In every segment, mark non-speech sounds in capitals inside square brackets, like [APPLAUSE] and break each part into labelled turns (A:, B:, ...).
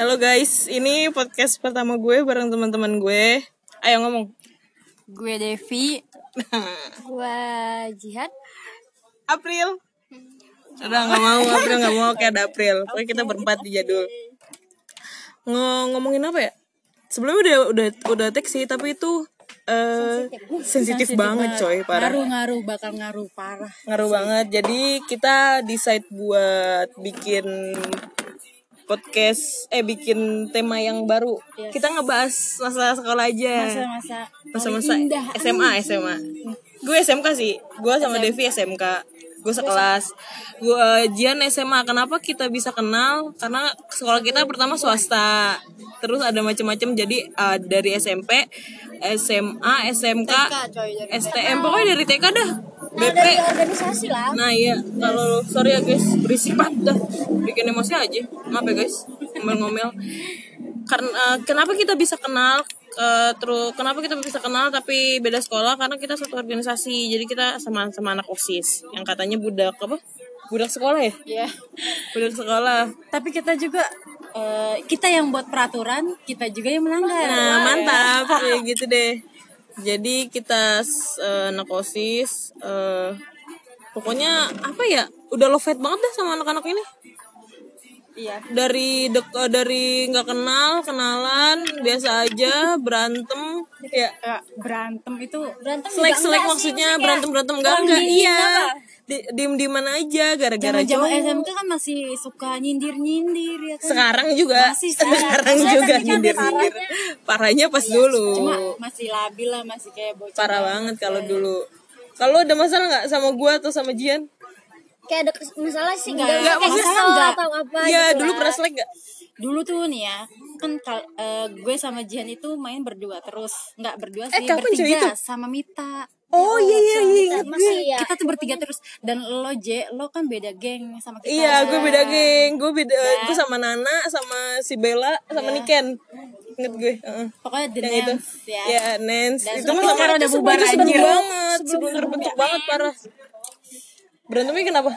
A: Halo guys, ini podcast pertama gue bareng teman-teman gue. Ayo ngomong.
B: Gue Devi. [LAUGHS]
C: Gua Jihad.
A: April. Udah nggak mau April nggak mau kayak ada April. Pokoknya kita berempat di jadul. Ng ngomongin apa ya? Sebelumnya udah udah udah teks sih, tapi itu eh sensitif banget coy, parah.
B: Ngaruh-ngaruh bakal ngaruh parah.
A: Ngaruh banget. Jadi kita decide buat bikin podcast eh bikin tema yang baru. Kita ngebahas masa sekolah aja.
B: Masa-masa.
A: Masa-masa. SMA SMA gue SMK sih. Gue sama Devi SMK gue sekelas. Gue Jian SMA kenapa kita bisa kenal? Karena sekolah kita pertama swasta. Terus ada macam-macam jadi uh, dari SMP SMA SMK STM pokoknya dari TK dah. BP
C: Dari organisasi lah.
A: Nah iya, kalau sorry ya guys, berisik banget dah. Bikin emosi aja. Maaf ya guys, ngomel-ngomel. Karena kenapa kita bisa kenal eh, terus kenapa kita bisa kenal tapi beda sekolah karena kita satu organisasi. Jadi kita sama sama anak OSIS yang katanya budak apa? Budak sekolah ya?
B: Iya.
A: Budak sekolah.
B: Tapi kita juga eh, kita yang buat peraturan, kita juga yang melanggar.
A: Nah, mantap. Ya, gitu deh. Jadi kita uh, anak OSIS eh, pokoknya apa ya? Udah love banget dah sama anak-anak ini.
B: Iya.
A: dari dek eh, dari nggak kenal kenalan biasa aja berantem ya.
B: Ya, berantem itu
C: Berantem
A: selek selek
C: enggak sih,
A: maksudnya
C: maksudnya
A: berantem berantem enggak
B: orang
A: enggak. iya. di, diem dieman aja gara-gara cowok
B: SMK kan masih suka nyindir-nyindir ya kan.
A: sekarang juga.
B: Masih sekarang.
A: sekarang juga
C: tapi
A: nyindir
C: kan
A: nyindir parahnya. Pas dulu.
B: Cuma masih labil lah, masih kayak bocah.
A: parah banget kalau dulu. Kalau ada masalah nggak sama gua atau sama Jian
C: Kayak ada masalah sih
B: Enggak,
C: enggak,
B: enggak,
C: kayak
B: masalah enggak.
C: atau apa
A: Iya
C: gitu
A: dulu
C: lah.
A: pernah selek gak
B: Dulu tuh nih ya, kan kal- eh, gue sama Jihan itu main berdua terus. Nggak berdua sih,
A: Eh,
B: bertiga
A: itu?
B: sama Mita.
A: oh iya iya iya inget gue
C: Masih ya.
B: kita tuh bertiga terus dan lo J lo kan beda geng sama kita
A: Iya, gue beda geng. Gue beda, gue sama Nana, sama si Bella, sama Niken. Ingat gue. heeh.
B: pokoknya the
A: Yang itu.
B: Nance ya
A: Ya, Nance.
B: Dan
A: itu
B: tapi
A: mah sama
B: sekarang udah bubar
A: sebelum terbentuk banget. Sebelum terbentuk banget parah. Berantemnya kenapa?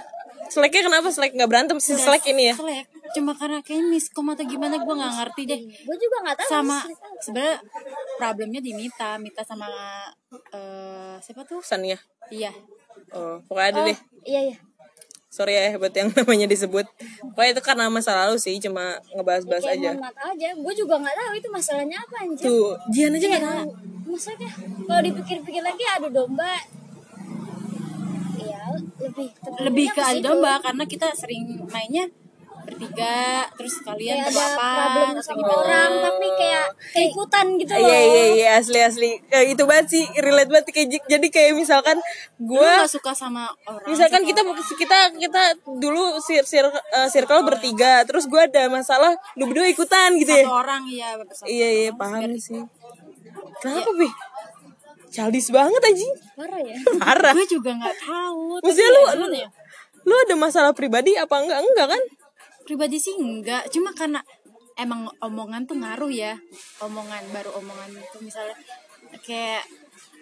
A: Seleknya kenapa selek nggak berantem sih selek ini ya?
B: Selek. cuma karena kayak miskom atau gimana gue nggak ngerti deh
C: Gue juga enggak tahu.
B: sama sebenarnya problemnya di Mita Mita sama eh siapa tuh
A: Sania.
B: iya
A: Oh, pokoknya ada deh.
C: Iya iya.
A: Sorry ya buat yang [LAUGHS] namanya disebut. Pokoknya itu karena masa lalu sih, cuma ngebahas-bahas
C: Kayak
A: aja.
C: aja. Gue juga enggak tahu itu masalahnya apa anjir.
A: Tuh, Jian aja
C: Iya,
A: nggak tahu.
C: maksudnya kalau dipikir-pikir lagi adu domba Iya, lebih
B: lebih ke adu domba karena kita sering mainnya bertiga terus kalian
C: kayak ada
B: berapa
C: problem sama
B: gimana.
C: orang tapi kayak keikutan gitu loh.
A: Iya iya iya asli asli. Kayak itu banget sih relate banget kayak jadi kayak misalkan gue
B: nggak suka sama orang
A: misalkan
B: suka
A: kita kita kita dulu sir, sir, eh, circle bertiga terus gue ada masalah lu berdua ikutan gitu ya.
B: satu orang ya bersama
A: iya iya paham sih. Kenapa bi childish banget aja
C: Parah ya. [LAUGHS]
A: parah.
B: Gue juga nggak tahu
A: maksudnya
B: ya
A: lu
B: gimana ya?
A: lu ada masalah pribadi apa enggak? Enggak kan?
B: Pribadi sih enggak. Cuma karena emang omongan tuh ngaruh ya. Omongan baru omongan itu misalnya kayak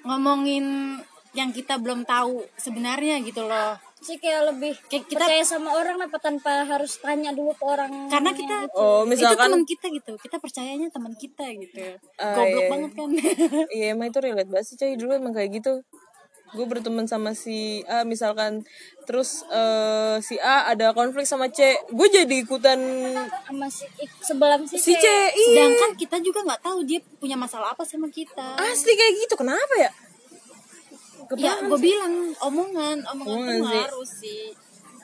B: ngomongin yang kita belum tahu sebenarnya gitu loh
C: sih kayak lebih
B: Kayak kita-
C: percaya sama orang apa tanpa harus tanya dulu ke orang
B: karena kita
A: oh
B: itu
A: misalkan
B: teman kita gitu. Kita percayanya teman kita gitu.
A: Ah,
B: goblok
A: iya.
B: banget kan. [LAUGHS]
A: Iya emang itu relate banget sih coy. Dulu emang kayak gitu. Gue berteman sama si A misalkan. Terus eh, si A ada konflik sama C. Gue jadi ikutan
C: sama si sebelah si,
A: si C
C: C.
A: Iya.
B: Sedangkan kita juga nggak tahu dia punya masalah apa sama kita.
A: Asli kayak gitu. Kenapa ya?
B: Ya gue bilang. Omongan omongan,
A: Omongan
B: tuh
A: sih.
B: ngaruh sih.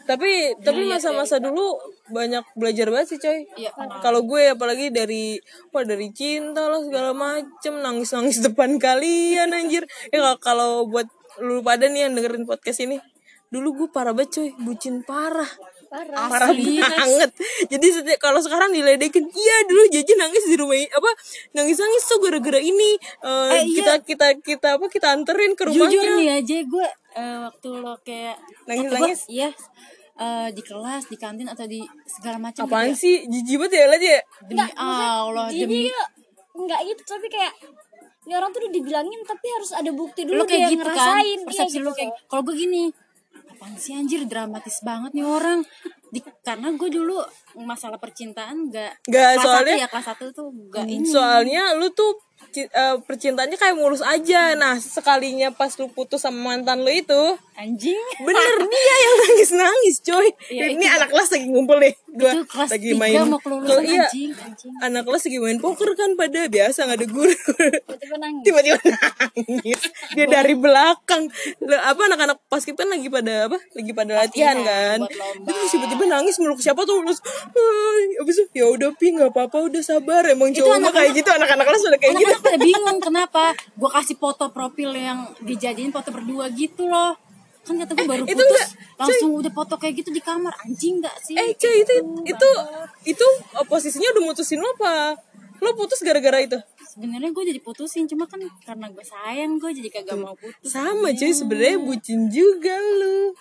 A: Tapi tapi masa-masa dulu banyak belajar banget sih coy.
B: Iya,
A: Kalau gue apalagi dari Wah dari cinta lah segala macem Nangis-nangis [LAUGHS] depan kalian anjir. Ya kalau- kalau buat lu pada nih yang dengerin podcast ini Dulu gue parah banget coy. Bucin parah
C: parah
A: parah banget [LAUGHS] jadi setiap kalau sekarang diledekin iya dulu jajan nangis di rumah apa nangis nangis tuh gara-gara ini Eh,
B: Eh, iya.
A: kita kita kita apa kita anterin ke
B: jujur
A: rumahnya
B: nih aja gue eh, waktu lo kayak
A: Nangis- nangis?
B: iya eh, di kelas di kantin atau di segala macam
A: apaan
B: gitu
A: sih jijik banget ya liat ya
B: ya. demi Allah
C: jadi
B: demi
C: enggak gitu tapi kayak ini orang tuh udah dibilangin tapi harus ada bukti
B: lo
C: dulu
B: kayak
C: dia
B: gitu kan
C: ngerasain
B: persepsi
C: iya,
B: lo
C: gitu
B: kayak
C: loh.
B: kalau gue gini apaan sih anjir? Dramatis banget nih orang. Di, karena gue dulu masalah percintaan enggak
A: Nggak,
B: kelas
A: soalnya-
B: satu ya kelas satu tuh enggak ini.
A: soalnya lu tuh eh, percintaannya kayak mulus aja. Nah sekalinya pas lu putus sama mantan lu itu.
B: Anjing.
A: Bener [LAUGHS] dia yang nangis nangis coy
B: Iya,
A: ini anak kelas lagi ngumpul nih gua
B: itu kelas
A: lagi main.
B: mau kelulusan
A: iya,
B: anjing anjing.
A: Anak kelas lagi main poker kan pada biasa nggak ada guru.
C: Tiba-tiba nangis.
A: Tiba-tiba nangis. Dia dari belakang. Apa anak-anak pas kan lagi pada apa lagi pada latihan kan?
B: buat lomba.
A: terus tiba-tiba nangis meluk siapa tuh? Terus. Abis itu ya udah pi nggak apa-apa udah sabar. Emang cowok mah kayak gitu anak-anak kelas udah kayak gitu.
B: anak-anak pada bingung kenapa? Gue kasih foto profil yang dijadiin foto berdua gitu loh. Kan kata gue baru
A: itu
B: putus
A: enggak,
B: langsung udah foto kayak gitu di kamar. Anjing nggak sih?
A: Eh cuy itu itu itu eh, posisinya udah mutusin lo apa? Lo putus gara-gara itu?
B: Sebenarnya gue jadi putusin cuma kan karena gue sayang gue jadi kagak mau putus.
A: Sama cuy sebenarnya bucin juga lu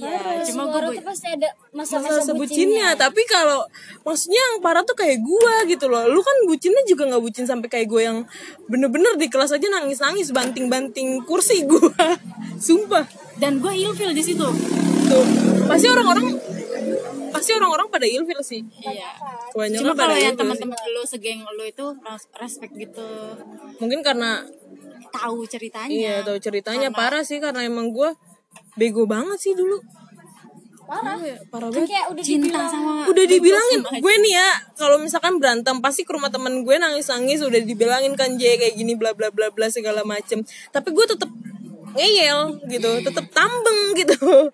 B: iya cuma gue
C: tuh pasti ada masa-masa
A: masa
C: bucinnya.
A: bucinnya tapi kalau maksudnya yang parah tuh kayak gua gitu loh. Lu kan bucinnya juga nggak bucin sampai kayak gue yang bener-bener di kelas aja nangis-nangis banting-banting kursi gua. [LAUGHS] Sumpah.
B: Dan gue ilfil di situ.
A: Tuh pasti orang-orang pasti orang-orang pada ilfil sih.
B: Iya.
A: Kebanyakan
B: cuma kalau yang teman-teman lo segeng lo itu res- respect gitu.
A: Mungkin karena
B: tahu ceritanya.
A: Iya tahu ceritanya. Parah sih karena emang gua bego banget sih dulu.
C: Parah.
A: Iya, parah
C: kan
A: banget.
C: kayak udah
B: cinta
C: dibilang
B: sama
A: udah dibilangin gue nih ya kalau misalkan berantem pasti ke rumah temen gue nangis nangis udah dibilangin kan J kayak gini bla bla bla bla segala macem. Tapi gue tetep ngeyel gitu tetep tambeng gitu.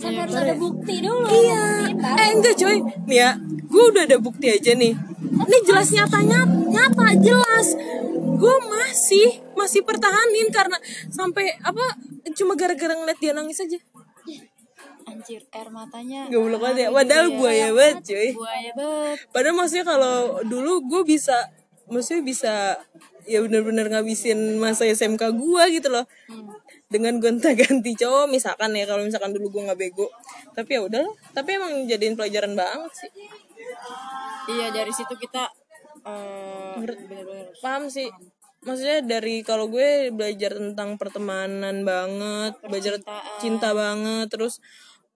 C: Sampai harus ada bukti dulu.
A: Iya. Eh enggak coy. Nih ya gue udah ada bukti aja nih. Ini jelas nyata nyata nyata jelas. Gue masih masih pertahanin karena sampai apa cuma gara-gara ngeliat dia nangis aja
B: anjir air matanya
A: Goblok banget ya padahal buaya banget cuy
B: buaya bet
A: Padahal maksudnya kalau dulu gue bisa, maksudnya bisa ya bener-bener ngabisin masa SMK gue gitu loh. Dengan gonta-ganti cowok misalkan ya kalau misalkan dulu gue nggak bego. Tapi ya udahlah. Tapi emang jadiin pelajaran banget sih.
B: iya dari situ kita eh bener-bener
A: Paham sih. Maksudnya dari kalau gue belajar tentang pertemanan banget, belajar cinta banget, terus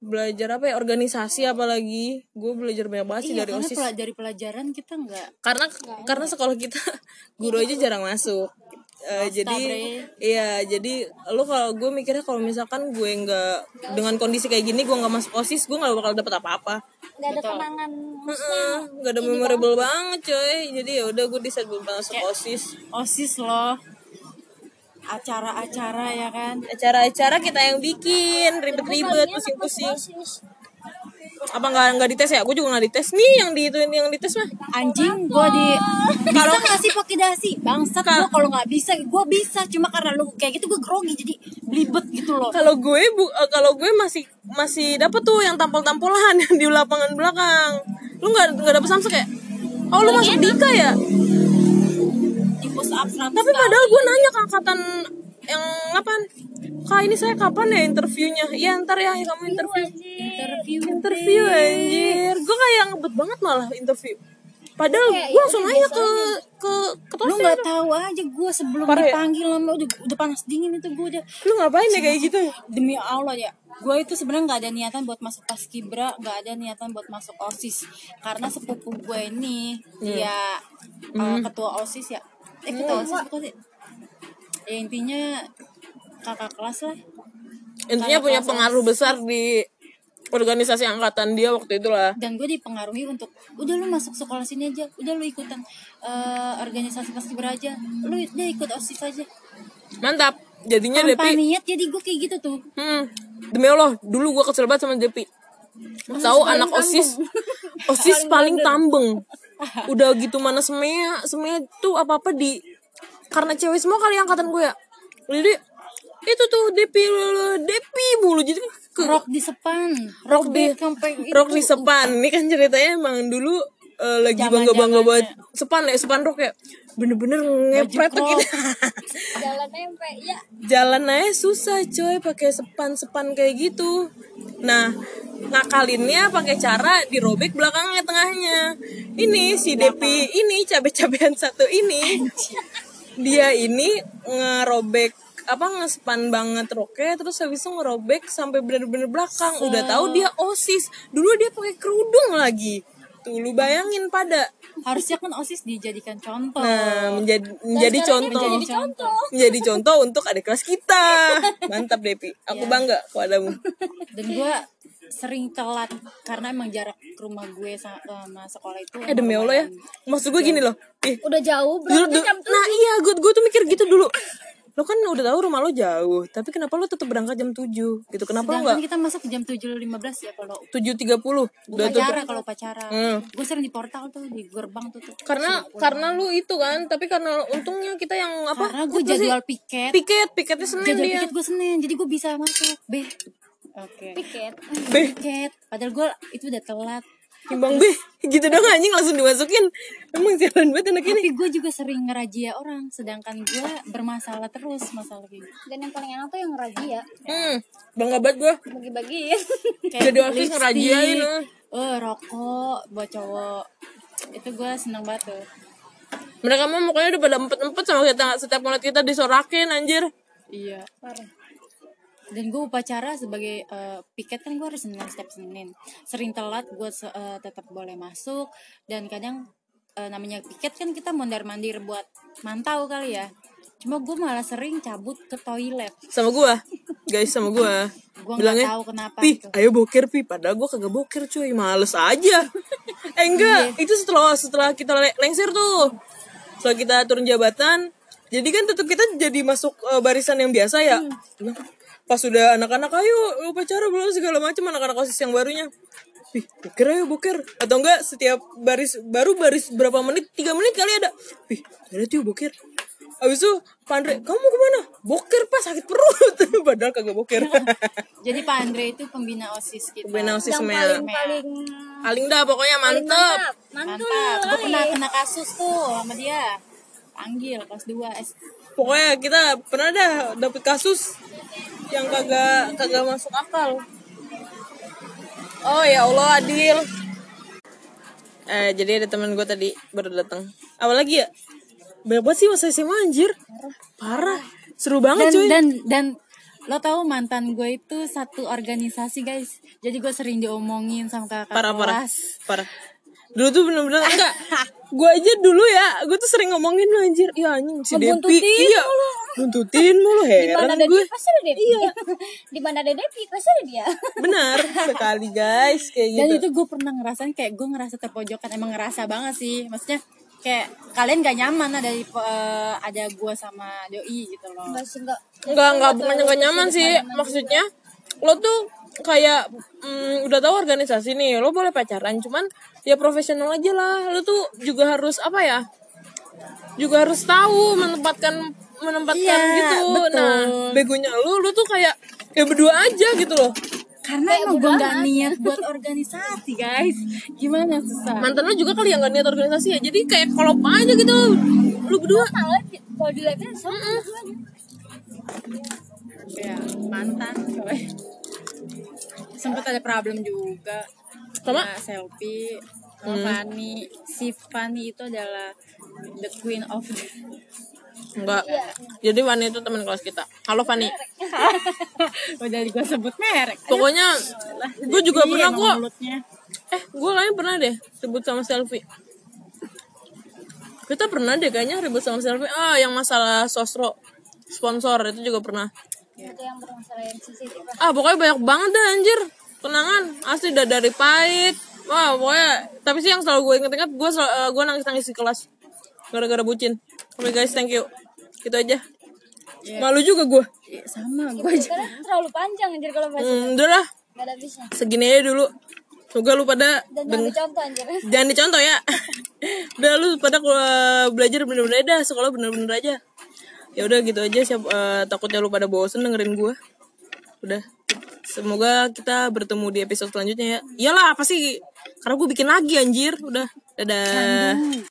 A: belajar apa ya organisasi apalagi. Gue belajar banyak banget sih
B: iya
A: dari osis.
B: dari pelajaran kita nggak
A: karena karena sekolah kita [LAUGHS] guru aja jarang masuk. Eh, jadi
B: Bre.
A: iya jadi lo kalau gue mikirnya kalau misalkan gue nggak dengan kondisi kayak gini gue nggak masuk osis gue nggak bakal dapet apa-apa
C: nggak ada kenangan maksudnya
A: Heeh, nggak ada memorable banget. coy jadi ya udah gue decide buat masuk osis.
B: Osis loh. Acara-acara ya kan?
A: Acara-acara kita yang bikin ribet-ribet pusing-pusing apa nggak nggak dites ya? Gue juga nggak dites. Nih yang di itu yang dites mah.
B: Anjing gue di bisa nggak sih pakai dasi? Bangsat gue kalau nggak bisa gue bisa. Cuma karena lu kayak gitu gue grogi jadi belibet gitu loh.
A: Kalau gue bu eh, kalau gue masih masih dapet tuh yang tampil-tampilan yang [LAUGHS] di lapangan belakang. Lu nggak nggak dapet samsek ya? Oh lu masuk dika ya?
B: Di push up 100
A: tapi padahal gue nanya ke angkatan yang ngapain kak ini saya kapan ya interviewnya? Ya ntar ya kamu interview
B: interview.
A: interview anjir. Gue kayak ngebet banget malah interview. Padahal gue langsung nanya ke ke ke
B: lu nggak tahu aja gue sebelum
A: Parah ya?
B: dipanggil lama udah udah panas dingin itu gue udah
A: lu ngapain ya kayak gitu?
B: Demi Allah ya gue itu sebenarnya nggak ada niatan buat masuk paskibra nggak ada niatan buat masuk osis. Karena sepupu gue ini dia uh, ketua osis ya. Eh ketua osis bukan sih? Ya intinya kakak kelas lah.
A: Intinya punya pengaruh besar di organisasi angkatan dia waktu itu lah.
B: Dan gue dipengaruhi untuk udah lu masuk sekolah sini aja udah lu ikutan eh, organisasi paskibra aja lu udah ikut osis aja.
A: Mantap. Jadinya
B: tanpa
A: Depi.
B: niat jadi gue kayak gitu tuh.
A: Hmm, demi Allah dulu gua kesel banget sama Depi. Tahu anak osis [LAUGHS] osis paling tambeng [LAUGHS] udah gitu mana semea semea tuh apa apa di karena cewek semua kali angkatan gue ya. Jadi itu tuh Depi Depi mulu jadi ke
B: rock di sepan.
A: Rock di rock di sepan. Ini kan ceritanya emang dulu eh, lagi bangga bangga buat sepan ya sepan rock ya bener-bener ngepret tuh gitu [LAUGHS]
C: jalan nempe ya
A: jalan aja susah coy pakai sepan sepan kayak gitu. Nah ngakalinnya pakai cara dirobek belakangnya tengahnya. Ini si Depi ini cabe-cabean satu ini. Dia ini ngerobek apa ngespan banget roknya terus habis itu ngerobek sampai bener-bener belakang. Udah tahu dia osis. Dulu dia pakai kerudung lagi. Tuh lu bayangin pada.
B: Harusnya kan osis dijadikan contoh.
A: Nah menjadi menjadi contoh.
B: menjadi contoh.
A: Menjadi contoh untuk adik kelas kita. [LAUGHS] Mantap Depi. Aku bangga kepadamu.
B: Dan gue sering telat karena emang jarak rumah gue sa- sama sekolah itu
A: eh demi Allah ya. Maksud gue gini loh. Ih.
C: Udah jauh berarti
A: nah iya gue gue tuh mikir gitu dulu lo kan udah tahu rumah lo jauh tapi kenapa lo tetap berangkat jam 7 gitu kenapa lo
B: Sedangkan
A: nggak
B: kita masuk jam 7.15 ya kalau
A: tujuh tiga puluh. Udah tutup.
B: upacara kalau upacara
A: Hmm.
B: gue sering di portal tuh di gerbang tuh, tuh.
A: karena karena lu itu kan tapi karena untungnya kita yang apa?
B: Karena gue
A: apa sih?
B: jadwal piket.
A: Piket piketnya senin
B: jadwal
A: dia.
B: piket gue senin jadi gue bisa masuk b oke.
C: Piket.
A: beh
B: piket. Padahal gue itu udah telat
A: timbang beh gitu dong anjing langsung dimasukin emang sialan banget anak ini
B: tapi gue juga sering ngerajia orang sedangkan gue bermasalah terus masalah gitu
C: Dan yang paling enak tuh yang razia.
A: hmm bangga banget gue
C: Bagi-bagiin.
B: kayak
A: Jadi
B: lipstick,
A: ngerajiain, eh.
B: eh rokok buat cowok itu gue seneng banget tuh
A: mereka mah mukanya udah pada empet-empet sama kita setiap ngeliat kita disorakin anjir
B: iya
C: Parah.
B: Dan gue upacara sebagai eh, piket kan gue harus senin setiap senin. Sering telat gue se- eh, tetap boleh masuk. Dan kadang eh, namanya piket kan kita mondar mandir buat mantau kali ya. Cuma gue malah sering cabut ke toilet.
A: Sama gua. Guys sama
B: gue [LAUGHS] nggak
A: bilangnya
B: tahu kenapa
A: pi
B: gitu.
A: ayo boker pi. Padahal gua kagak boker cuy. Males aja. [LAUGHS] Eh enggak. Itu setelah setelah kita le- lengser tuh. Setelah kita turun jabatan jadi kan tetap kita jadi masuk eh, barisan yang biasa ya. Nah, pas sudah anak-anak ayo upacara belum segala macam anak-anak osis yang barunya. Ih, boker ayo boker atau enggak setiap baris baru baris berapa menit tiga menit kali ada. Ih, ada tuh boker Abis itu Pandre, kamu mau ke mana? Boker pas sakit perut. [LAUGHS] Padahal kagak boker [LAUGHS]
B: jadi Pak Andre itu pembina osis kita.
A: Pembina OSIS
C: Yang
A: Mel.
C: paling paling
A: Paling dah pokoknya
C: paling
A: mantep.
C: Mantul.
B: mantap. Gue
C: kali.
B: pernah kena kasus tuh sama dia. Panggil kelas 2 S
A: Pokoknya kita pernah dah dapet kasus Yang kagak kagak masuk akal. Oh ya Allah Adil. Eh jadi ada teman gue tadi baru datang. Apa lagi ya? Banyak banget sih masa SMA anjir. Parah. Seru banget
B: dan
A: cuy.
B: dan dan lo tahu mantan gue itu satu organisasi guys. Jadi gue sering diomongin sama kakak
A: Parah parah.
B: kelas.
A: Parah Dulu tuh bener-bener enggak Gue aja dulu ya Gue tuh sering ngomongin lu anjir Ya anjing si Depi
C: Ngebuntutin
A: Iya Buntutin mulu
C: Di mana
A: heran
C: ada
A: gue
C: dia pasti ada Devi. Iya. Di mana ada Devi pasti ada dia.
A: Benar sekali guys Kayak
B: dan
A: gitu
B: itu gue pernah ngerasain kayak gue ngerasa terpojokan emang ngerasa banget sih maksudnya kayak kalian gak nyaman ada di eh, ada gue sama doi gitu loh
C: Enggak sih enggak.
A: Enggak, enggak, bukannya enggak nyaman sih. Maksudnya lo tuh kayak mm, udah tahu organisasi nih, lo boleh pacaran, cuman ya profesional aja lah. Lo tuh juga harus apa ya? Juga harus tahu menempatkan menempatkan
B: Iya,
A: gitu.
B: betul.
A: Nah, begonya lo, lo tuh kayak ya berdua aja gitu loh.
B: karena emang gue gak niat buat organisasi guys gimana susah
A: Mantan lo juga kali yang gak niat organisasi ya. Jadi kayak kolop aja gitu. Lo berdua.
C: Kalau dilihatnya sama
B: ya mantan coy sempet ada problem juga
A: Sama?
B: Nah, selfie sama Fanny si Fanny itu adalah the queen of the
A: Enggak. Jadi Fani itu teman kelas kita. Halo Fani. [LAUGHS]
B: udah gue sebut merek
A: Pokoknya gue juga
B: Iya,
A: pernah
B: mulutnya.
A: Eh, gue kayaknya pernah deh ribut sama selfie. Kita pernah deh kayaknya ribut sama selfie. Ah, yang masalah sosro sponsor itu juga pernah.
C: itu yang bermasalah yang sensitif.
A: Ah, pokoknya banyak banget dah anjir. Kenangan asli udah dari pahit. Wah, pokoknya tapi sih yang selalu gue inget-inget gue sel- eh, gue nangis-nangis di kelas gara-gara bucin. Oke guys, thank you. Gitu aja. Malu juga gue.
B: Iya, sama gue aja
C: Karena terlalu panjang anjir kalau bahas
A: Hmm, udah lah.
C: enggak ada habisnya.
A: Segini aja dulu. Semoga lu pada
C: Dan
A: deng-
C: jangan contoh anjir. [LAUGHS]
A: jangan dicontoh ya [LAUGHS] udah lu pada kalau belajar bener-bener aja dah sekolah bener-bener aja ya udah gitu aja siap eh, takutnya lu pada bosen dengerin gua udah semoga kita bertemu di episode selanjutnya ya. Iyalah apa sih? Karena gue bikin lagi anjir. Udah dadah